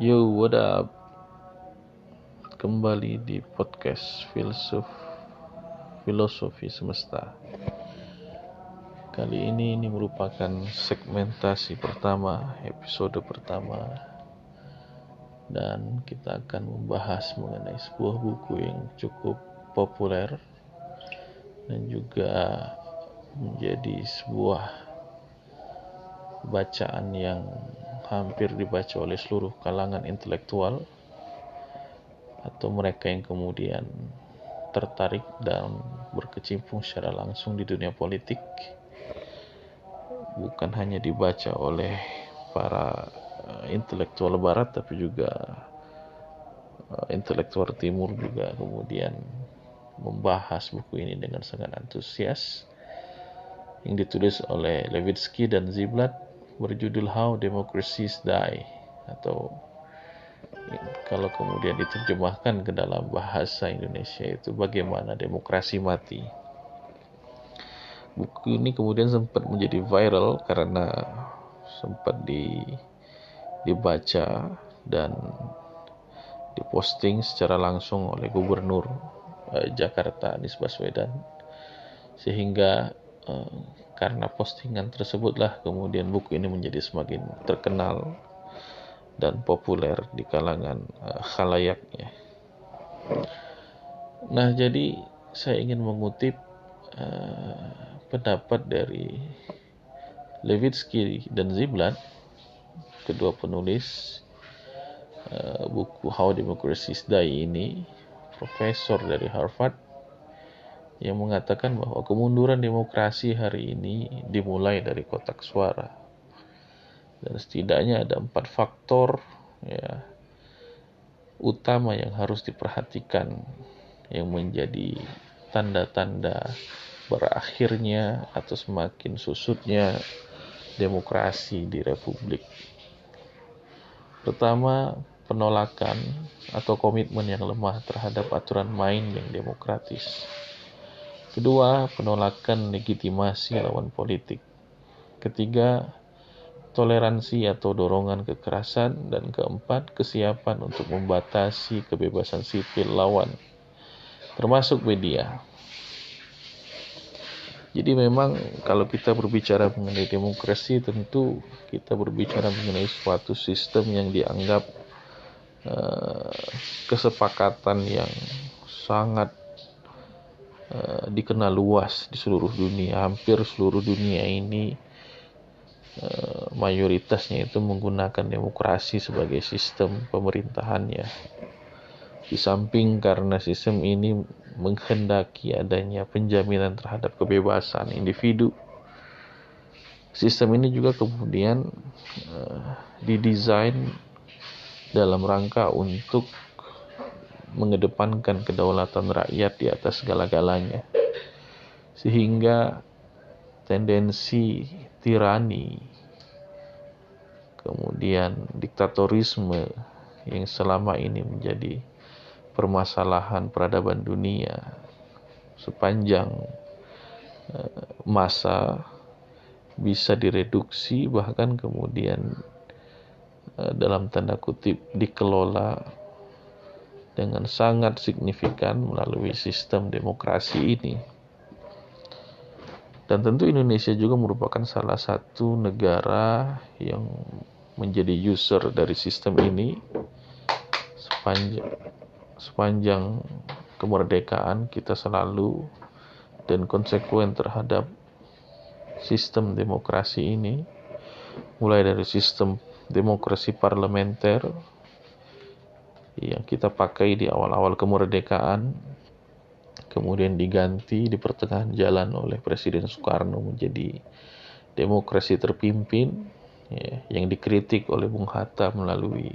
Yo, what up? Kembali di podcast Filsuf Filosofi Semesta. Kali ini ini merupakan segmentasi pertama, episode pertama. Dan kita akan membahas mengenai sebuah buku yang cukup populer dan juga menjadi sebuah bacaan yang hampir dibaca oleh seluruh kalangan intelektual atau mereka yang kemudian tertarik dan berkecimpung secara langsung di dunia politik bukan hanya dibaca oleh para uh, intelektual barat tapi juga uh, intelektual timur juga kemudian membahas buku ini dengan sangat antusias yang ditulis oleh Levitsky dan Ziblatt berjudul How Democracies Die atau kalau kemudian diterjemahkan ke dalam bahasa Indonesia itu bagaimana demokrasi mati. Buku ini kemudian sempat menjadi viral karena sempat di dibaca dan diposting secara langsung oleh Gubernur eh, Jakarta Anies Baswedan sehingga eh, karena postingan tersebutlah kemudian buku ini menjadi semakin terkenal dan populer di kalangan uh, khalayaknya. Nah, jadi saya ingin mengutip uh, pendapat dari Levitsky dan Ziblatt, kedua penulis uh, buku How Democracies Die ini, profesor dari Harvard, yang mengatakan bahwa kemunduran demokrasi hari ini dimulai dari kotak suara. Dan setidaknya ada empat faktor ya, utama yang harus diperhatikan yang menjadi tanda-tanda berakhirnya atau semakin susutnya demokrasi di republik. Pertama, penolakan atau komitmen yang lemah terhadap aturan main yang demokratis. Kedua, penolakan legitimasi lawan politik. Ketiga, toleransi atau dorongan kekerasan. Dan keempat, kesiapan untuk membatasi kebebasan sipil lawan, termasuk media. Jadi memang kalau kita berbicara mengenai demokrasi tentu kita berbicara mengenai suatu sistem yang dianggap uh, kesepakatan yang sangat Eh, dikenal luas di seluruh dunia. Hampir seluruh dunia ini uh, mayoritasnya itu menggunakan demokrasi sebagai sistem pemerintahannya. Di samping karena sistem ini menghendaki adanya penjaminan terhadap kebebasan individu, sistem ini juga kemudian uh, didesain dalam rangka untuk mengedepankan kedaulatan rakyat di atas segala-galanya. Sehingga tendensi tirani kemudian diktatorisme yang selama ini menjadi permasalahan peradaban dunia sepanjang uh, masa bisa direduksi bahkan kemudian uh, dalam tanda kutip dikelola dengan sangat signifikan melalui sistem demokrasi ini. Dan tentu Indonesia juga merupakan salah satu negara yang menjadi user dari sistem ini sepanjang sepanjang kemerdekaan kita selalu dan konsekuen terhadap sistem demokrasi ini mulai dari sistem demokrasi parlementer yang kita pakai di awal-awal kemerdekaan kemudian diganti di pertengahan jalan oleh Presiden Soekarno menjadi demokrasi terpimpin ya, yang dikritik oleh Bung Hatta melalui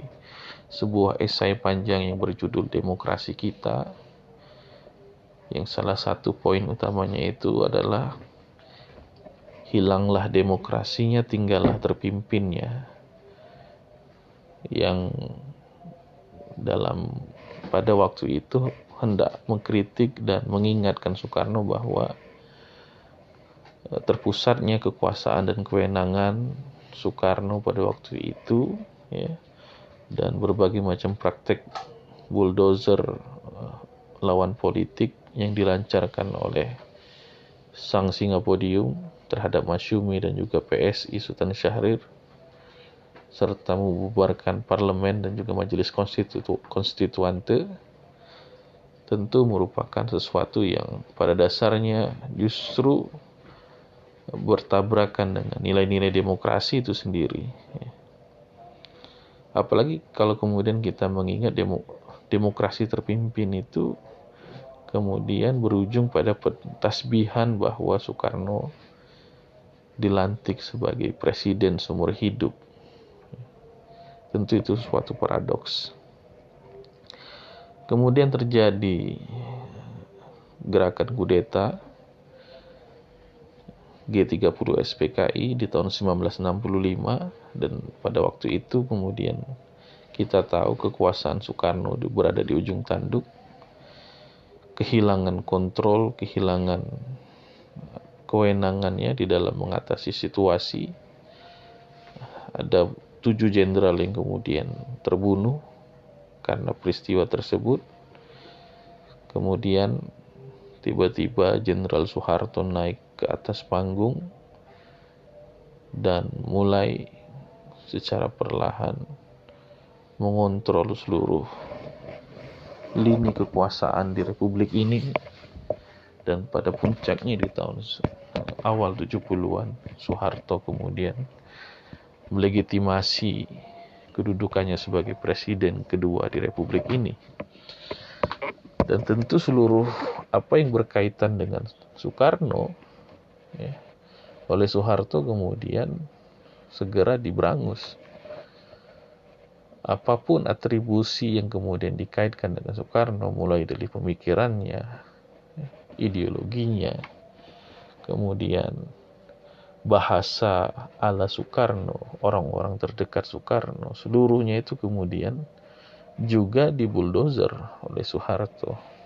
sebuah esai panjang yang berjudul Demokrasi Kita. Yang salah satu poin utamanya itu adalah hilanglah demokrasinya tinggallah terpimpinnya. Yang dalam pada waktu itu hendak mengkritik dan mengingatkan Soekarno bahwa e, terpusatnya kekuasaan dan kewenangan Soekarno pada waktu itu ya, dan berbagai macam praktek bulldozer uh, lawan politik yang dilancarkan oleh sang Singapodium terhadap Masyumi dan juga PSI Sultan Syahrir serta membubarkan parlemen dan juga majelis konstitu konstituante tentu merupakan sesuatu yang pada dasarnya justru bertabrakan dengan nilai-nilai demokrasi itu sendiri. Apalagi kalau kemudian kita mengingat demo, demokrasi terpimpin itu kemudian berujung pada tasbihan bahwa Soekarno dilantik sebagai presiden seumur hidup. Tentu itu suatu paradoks. Kemudian terjadi gerakan kudeta G30 SPKI di tahun 1965 dan pada waktu itu kemudian kita tahu kekuasaan Soekarno berada di ujung tanduk kehilangan kontrol, kehilangan kewenangannya di dalam mengatasi situasi ada tujuh jenderal yang kemudian terbunuh karena peristiwa tersebut. Kemudian tiba-tiba Jenderal Soeharto naik ke atas panggung dan mulai secara perlahan mengontrol seluruh lini kekuasaan di republik ini. Dan pada puncaknya di tahun awal 70-an Soeharto kemudian melegitimasi kedudukannya sebagai presiden kedua di republik ini dan tentu seluruh apa yang berkaitan dengan Soekarno ya, oleh Soeharto kemudian segera diberangus. Apa pun atribusi yang kemudian dikaitkan dengan Soekarno, mulai dari pemikirannya, ideologinya, kemudian bahasa ala Soekarno, orang-orang terdekat Soekarno, seluruhnya itu kemudian juga dibuldozer oleh Soeharto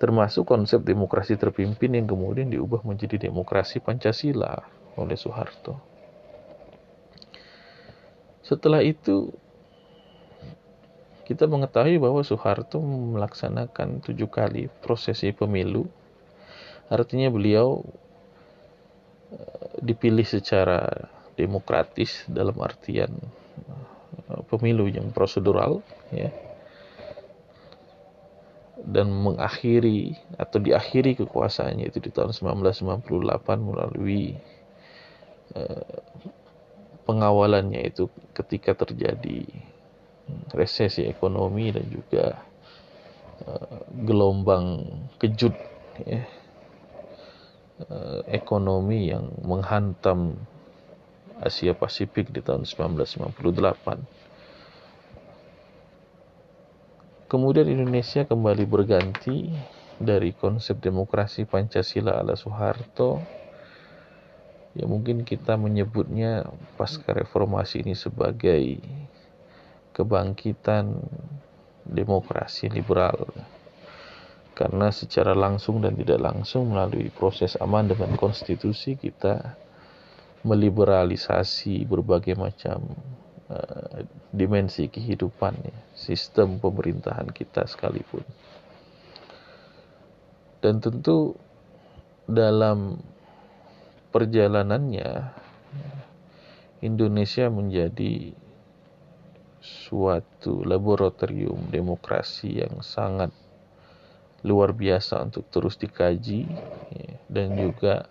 termasuk konsep demokrasi terpimpin yang kemudian diubah menjadi demokrasi Pancasila oleh Soeharto. Setelah itu kita mengetahui bahwa Soeharto melaksanakan tujuh kali prosesi pemilu. Artinya beliau dipilih secara demokratis dalam artian eh, pemilu yang prosedural ya. Dan mengakhiri atau diakhiri kekuasaannya itu di tahun 1998 melalui uh, pengawalannya itu ketika terjadi resesi ekonomi dan juga uh, gelombang kejut ya, ekonomi yang menghantam Asia Pasifik di tahun 1998 Kemudian Indonesia kembali berganti dari konsep demokrasi Pancasila ala Soeharto. Ya mungkin kita menyebutnya pasca reformasi ini sebagai kebangkitan demokrasi liberal karena secara langsung dan tidak langsung melalui proses amandemen konstitusi kita meliberalisasi berbagai macam uh, dimensi kehidupan ya, sistem pemerintahan kita sekalipun. Dan tentu dalam perjalanannya Indonesia menjadi suatu laboratorium demokrasi yang sangat luar biasa untuk terus dikaji ya, dan juga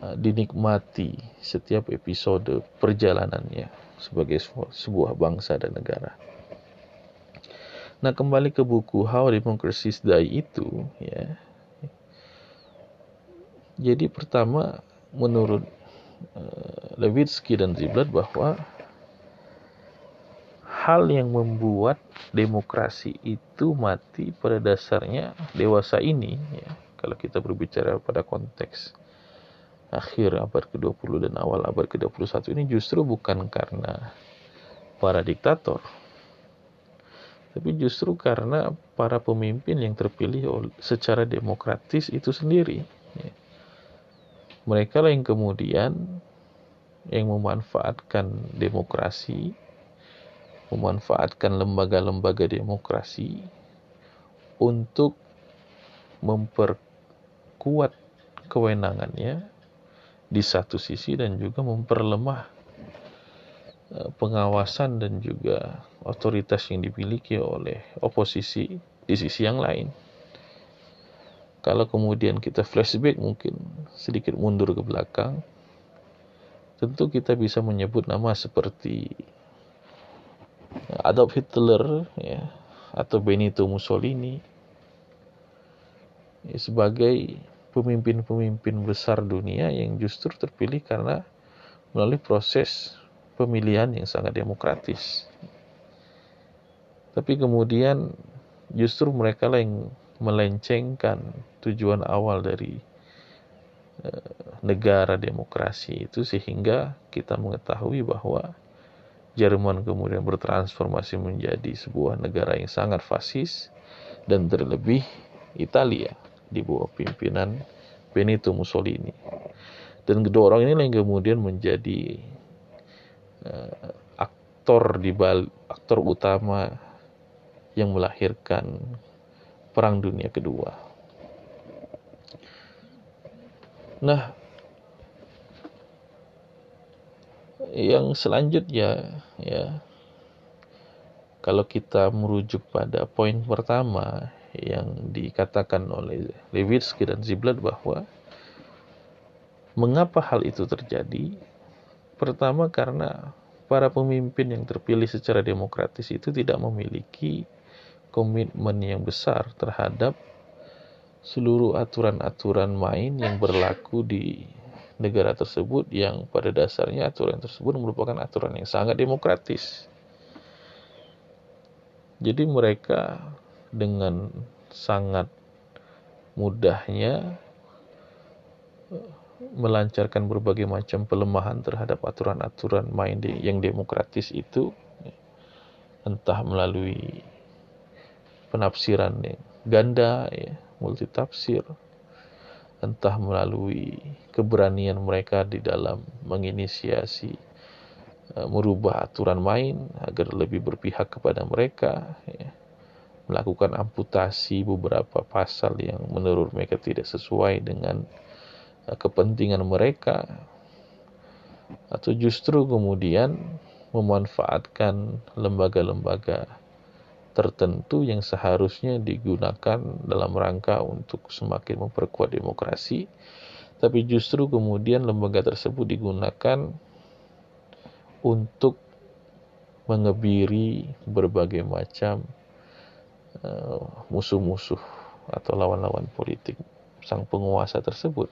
uh, dinikmati setiap episode perjalanannya sebagai sebuah bangsa dan negara. Nah, kembali ke buku How Democracies Die itu, ya. Jadi pertama menurut uh, Levitsky dan Ziblatt bahwa hal yang membuat demokrasi itu mati pada dasarnya dewasa ini ya. Kalau kita berbicara pada konteks akhir abad ke-20 dan awal abad ke-21 ini justru bukan karena para diktator tapi justru karena para pemimpin yang terpilih secara demokratis itu sendiri mereka lah yang kemudian yang memanfaatkan demokrasi memanfaatkan lembaga-lembaga demokrasi untuk memperkuat kewenangannya di satu sisi dan juga memperlemah eh, pengawasan dan juga otoritas yang dimiliki oleh oposisi di sisi yang lain. Kalau kemudian kita flashback mungkin sedikit mundur ke belakang, tentu kita bisa menyebut nama seperti Adolf Hitler ya, atau Benito Mussolini ya, sebagai pemimpin-pemimpin besar dunia yang justru terpilih karena melalui proses pemilihan yang sangat demokratis. Tapi kemudian justru mereka yang melencengkan tujuan awal dari uh, negara demokrasi itu sehingga kita mengetahui bahwa Jerman kemudian bertransformasi menjadi sebuah negara yang sangat fasis dan terlebih Italia di bawah pimpinan Benito Mussolini. Dan kedua orang ini yang kemudian menjadi uh, aktor di bal aktor utama yang melahirkan Perang Dunia Kedua. Nah, yang selanjutnya ya kalau kita merujuk pada poin pertama yang dikatakan oleh Lewitsky dan Ziblatt bahwa mengapa hal itu terjadi? Pertama karena para pemimpin yang terpilih secara demokratis itu tidak memiliki komitmen yang besar terhadap seluruh aturan-aturan main yang berlaku di negara tersebut yang pada dasarnya aturan tersebut merupakan aturan yang sangat demokratis. Jadi mereka dengan sangat mudahnya eh, melancarkan berbagai macam pelemahan terhadap aturan-aturan main yang demokratis itu entah melalui penafsiran ganda ya multitafsir entah melalui keberanian mereka di dalam menginisiasi uh, merubah aturan main agar lebih berpihak kepada mereka ya. melakukan amputasi beberapa pasal yang menurut mereka tidak sesuai dengan uh, kepentingan mereka atau justru kemudian memanfaatkan lembaga-lembaga tertentu yang seharusnya digunakan dalam rangka untuk semakin memperkuat demokrasi, tapi justru kemudian lembaga tersebut digunakan untuk mengebiri berbagai macam uh, musuh-musuh atau lawan-lawan politik sang penguasa tersebut.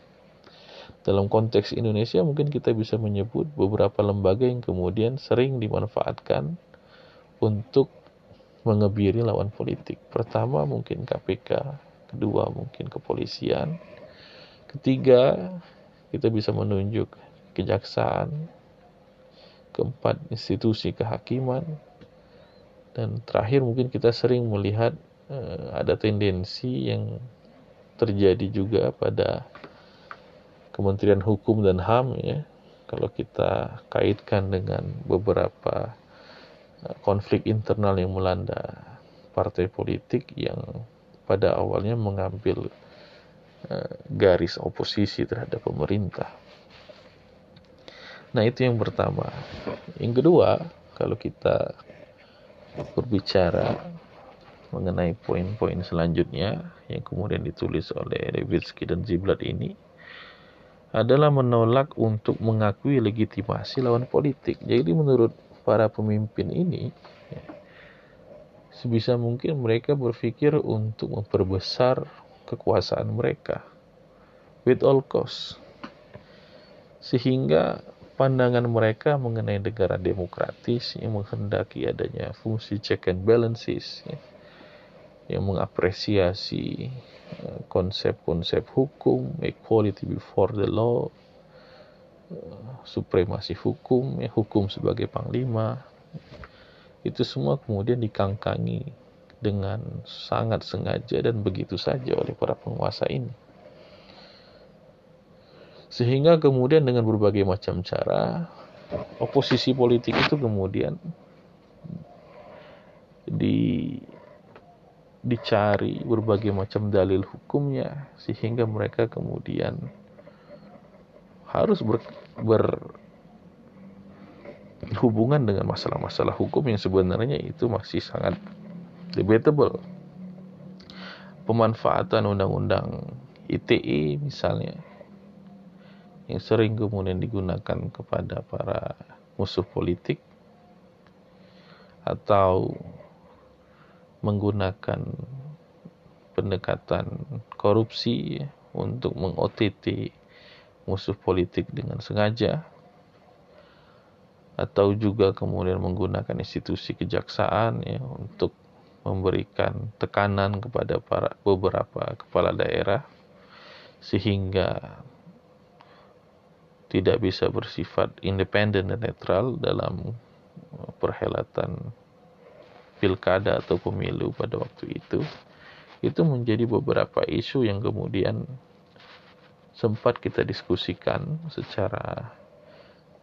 Dalam konteks Indonesia mungkin kita bisa menyebut beberapa lembaga yang kemudian sering dimanfaatkan untuk mengebiri lawan politik. Pertama mungkin KPK, kedua mungkin kepolisian, ketiga kita bisa menunjuk kejaksaan, keempat institusi kehakiman, dan terakhir mungkin kita sering melihat uh, ada tendensi yang terjadi juga pada Kementerian Hukum dan HAM ya kalau kita kaitkan dengan beberapa konflik internal yang melanda partai politik yang pada awalnya mengambil uh, garis oposisi terhadap pemerintah. Nah, itu yang pertama. Yang kedua, kalau kita berbicara mengenai poin-poin selanjutnya yang kemudian ditulis oleh Levitsky dan Ziblatt ini adalah menolak untuk mengakui legitimasi lawan politik. Jadi menurut para pemimpin ini ya, sebisa mungkin mereka berpikir untuk memperbesar kekuasaan mereka with all cost. Sehingga pandangan mereka mengenai negara demokratis yang menghendaki adanya fungsi check and balances ya, yang mengapresiasi eh, konsep-konsep hukum equality before the law supremasi hukum, ya, hukum sebagai panglima, itu semua kemudian dikangkangi dengan sangat sengaja dan begitu saja oleh para penguasa ini. Sehingga kemudian dengan berbagai macam cara, oposisi politik itu kemudian di dicari berbagai macam dalil hukumnya sehingga mereka kemudian harus ber, berhubungan dengan masalah-masalah hukum yang sebenarnya itu masih sangat debatable. Pemanfaatan undang-undang ITE misalnya yang sering kemudian digunakan kepada para musuh politik atau menggunakan pendekatan korupsi untuk meng-OTT musuh politik dengan sengaja atau juga kemudian menggunakan institusi kejaksaan ya untuk memberikan tekanan kepada para beberapa kepala daerah sehingga tidak bisa bersifat independen dan netral dalam perhelatan pilkada atau pemilu pada waktu itu. Itu menjadi beberapa isu yang kemudian sempat kita diskusikan secara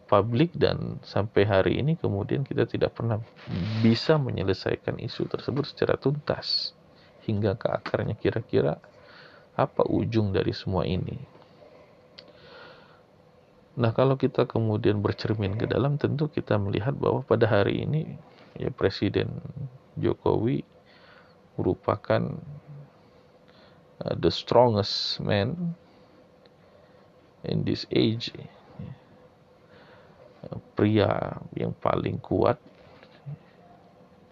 publik dan sampai hari ini kemudian kita tidak pernah bisa menyelesaikan isu tersebut secara tuntas hingga ke akarnya kira-kira apa ujung dari semua ini. Nah, kalau kita kemudian bercermin ke dalam tentu kita melihat bahwa pada hari ini ya Presiden Jokowi merupakan uh, the strongest man in this age pria yang paling kuat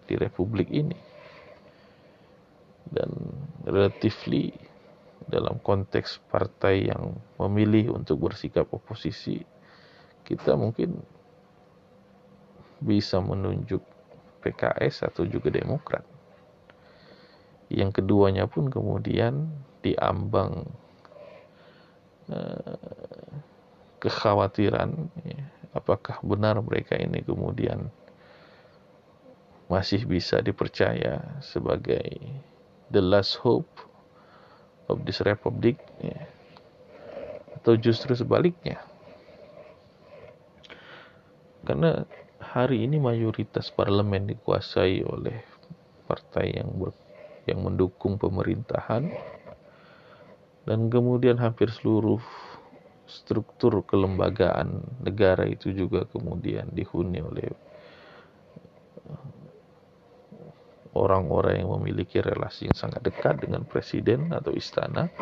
di republik ini dan relatively dalam konteks partai yang memilih untuk bersikap oposisi kita mungkin bisa menunjuk PKS atau juga Demokrat. Yang keduanya pun kemudian diambang eh, kekhawatiran ya, apakah benar mereka ini kemudian masih bisa dipercaya sebagai the last hope of this republic ya, atau justru sebaliknya? Karena hari ini mayoritas parlemen dikuasai oleh partai yang ber, yang mendukung pemerintahan dan kemudian hampir seluruh struktur kelembagaan negara itu juga kemudian dihuni oleh uh, orang-orang yang memiliki relasi yang sangat dekat dengan presiden atau istana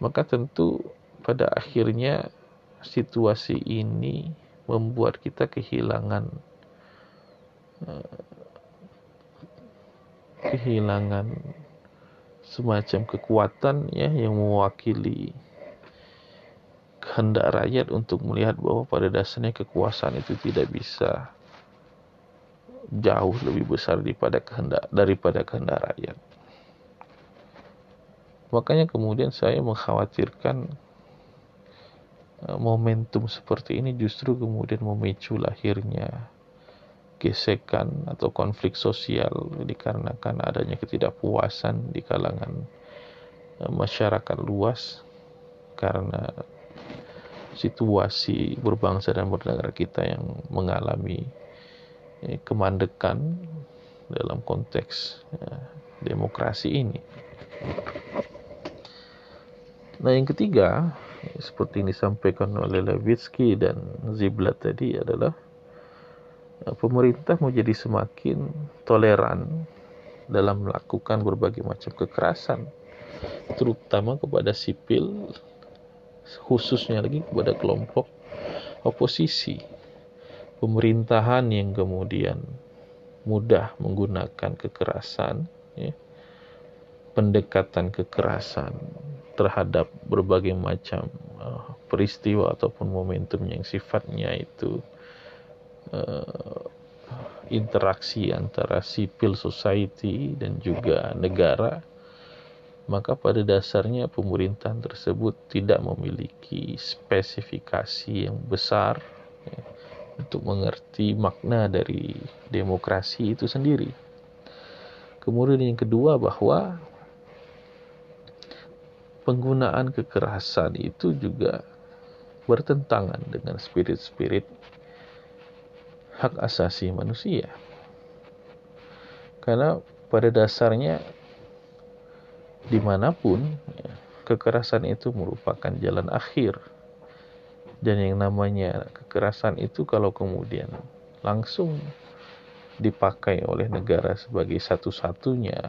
maka tentu pada akhirnya situasi ini membuat kita kehilangan eh, kehilangan semacam kekuatan ya yang mewakili kehendak rakyat untuk melihat bahwa pada dasarnya kekuasaan itu tidak bisa jauh lebih besar daripada kehendak daripada kehendak rakyat. Makanya kemudian saya mengkhawatirkan Eh, momentum seperti ini justru kemudian memicu lahirnya gesekan atau konflik sosial dikarenakan adanya ketidakpuasan di kalangan eh, masyarakat luas karena situasi berbangsa dan bernegara kita yang mengalami eh, kemandekan dalam konteks demokrasi ini. Nah, yang ketiga, seperti yang disampaikan oleh Levitsky dan Ziblatt tadi adalah eh, pemerintah menjadi semakin toleran dalam melakukan berbagai macam kekerasan terutama kepada sipil khususnya lagi kepada kelompok oposisi. Pemerintahan yang kemudian mudah menggunakan kekerasan ya, pendekatan kekerasan terhadap berbagai macam uh, peristiwa ataupun momentum yang sifatnya itu uh, interaksi antara civil society dan juga negara maka pada dasarnya pemerintahan tersebut tidak memiliki spesifikasi yang besar ya, untuk mengerti makna dari demokrasi itu sendiri. Kemudian yang kedua bahwa penggunaan kekerasan itu juga bertentangan dengan spirit-spirit hak asasi manusia. Karena pada dasarnya di mana pun ya, kekerasan itu merupakan jalan akhir. Dan yang namanya kekerasan itu kalau kemudian langsung dipakai oleh negara sebagai satu-satunya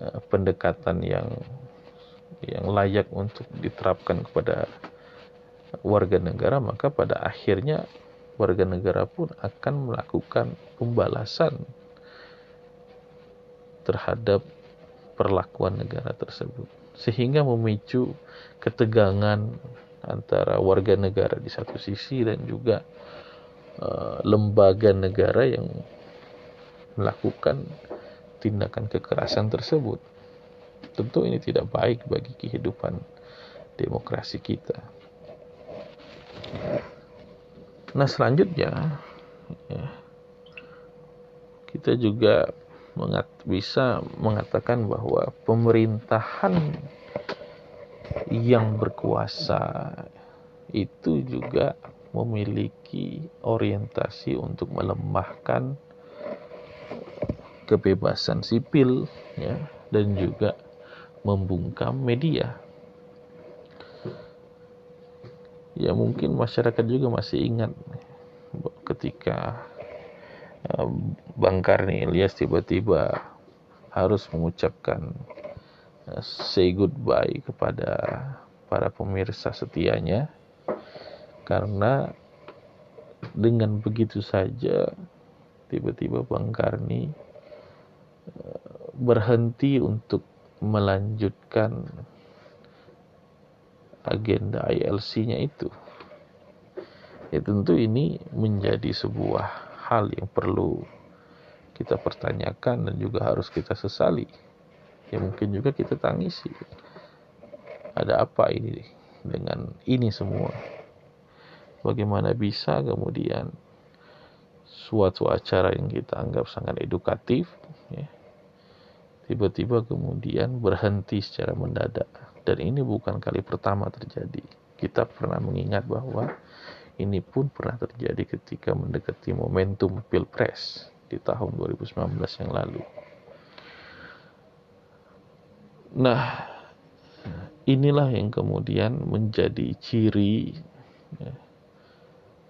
uh, pendekatan yang yang layak untuk diterapkan kepada warga negara maka pada akhirnya warga negara pun akan melakukan pembalasan terhadap perlakuan negara tersebut sehingga memicu ketegangan antara warga negara di satu sisi dan juga uh, lembaga negara yang melakukan tindakan kekerasan tersebut. Tentu ini tidak baik bagi kehidupan demokrasi kita. Nah selanjutnya ya, kita juga mengat bisa mengatakan bahwa pemerintahan yang berkuasa itu juga memiliki orientasi untuk melemahkan kebebasan sipil ya dan juga membungkam media. Ya mungkin masyarakat juga masih ingat ketika eh, Bang Karni Ilyas tiba-tiba harus mengucapkan say goodbye kepada para pemirsa setianya karena dengan begitu saja tiba-tiba Bang Karni eh, berhenti untuk melanjutkan agenda ILC-nya itu. Ya tentu ini menjadi sebuah hal yang perlu kita pertanyakan dan juga harus kita sesali. Ya mungkin juga kita tangisi. Ada apa ini dengan ini semua? Bagaimana bisa kemudian suatu acara yang kita anggap sangat edukatif ya, tiba-tiba kemudian berhenti secara mendadak? Dan ini bukan kali pertama terjadi. Kita pernah mengingat bahwa ini pun pernah terjadi ketika mendekati momentum pilpres di tahun 2019 yang lalu Nah, inilah yang kemudian menjadi ciri ya,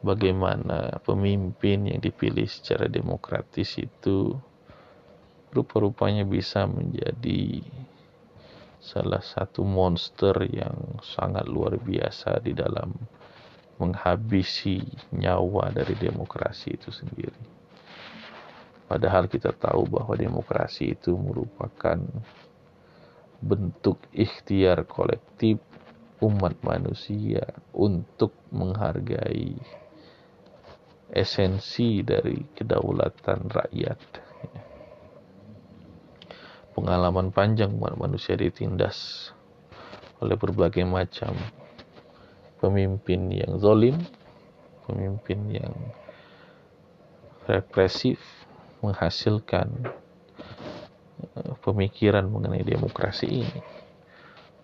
bagaimana pemimpin yang dipilih secara demokratis itu rupa-rupanya bisa menjadi salah satu monster yang sangat luar biasa di dalam menghabisi nyawa dari demokrasi itu sendiri. Padahal kita tahu bahwa demokrasi itu merupakan bentuk ikhtiar kolektif umat manusia untuk menghargai esensi dari kedaulatan rakyat. Pengalaman panjang umat manusia ditindas oleh berbagai macam pemimpin yang zolim, pemimpin yang represif, menghasilkan pemikiran mengenai demokrasi ini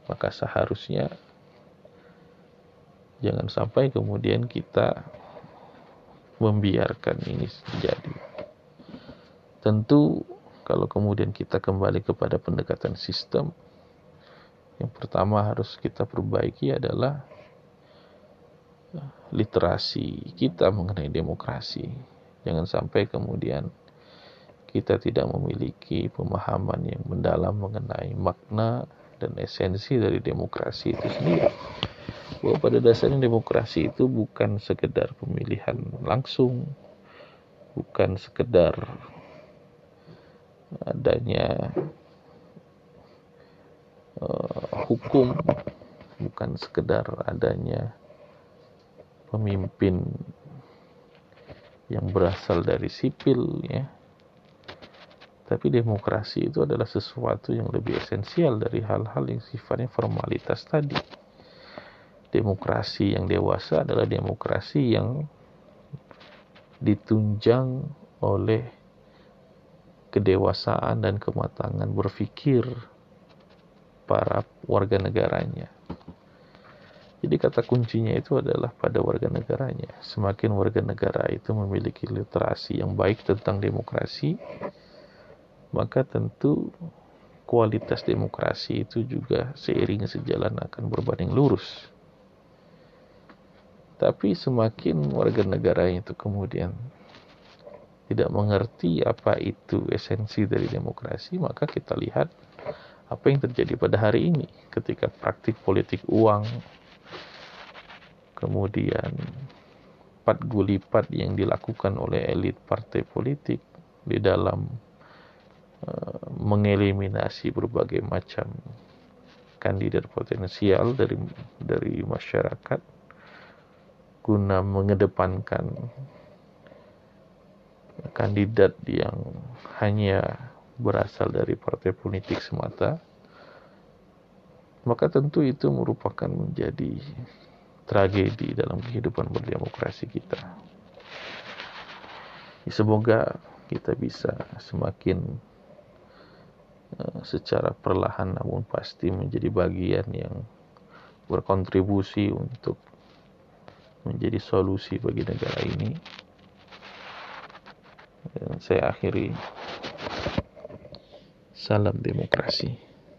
maka seharusnya jangan sampai kemudian kita membiarkan ini terjadi. Tentu kalau kemudian kita kembali kepada pendekatan sistem yang pertama harus kita perbaiki adalah literasi kita mengenai demokrasi. Jangan sampai kemudian kita tidak memiliki pemahaman yang mendalam mengenai makna dan esensi dari demokrasi itu sendiri. Bahwa pada dasarnya demokrasi itu bukan sekedar pemilihan langsung, bukan sekedar adanya uh, hukum, bukan sekedar adanya pemimpin yang berasal dari sipil ya tapi demokrasi itu adalah sesuatu yang lebih esensial dari hal-hal yang sifatnya formalitas tadi. Demokrasi yang dewasa adalah demokrasi yang ditunjang oleh kedewasaan dan kematangan berpikir para warga negaranya. Jadi kata kuncinya itu adalah pada warga negaranya. Semakin warga negara itu memiliki literasi yang baik tentang demokrasi, maka tentu kualitas demokrasi itu juga seiring sejalan akan berbanding lurus. Tapi semakin warga negara itu kemudian tidak mengerti apa itu esensi dari demokrasi, maka kita lihat apa yang terjadi pada hari ini ketika praktik politik uang kemudian empat gulipat yang dilakukan oleh elit partai politik di dalam mengeliminasi berbagai macam kandidat potensial dari dari masyarakat guna mengedepankan kandidat yang hanya berasal dari partai politik semata, maka tentu itu merupakan menjadi tragedi dalam kehidupan berdemokrasi kita. Semoga kita bisa semakin secara perlahan namun pasti menjadi bagian yang berkontribusi untuk menjadi solusi bagi negara ini. Dan saya akhiri Salam demokrasi.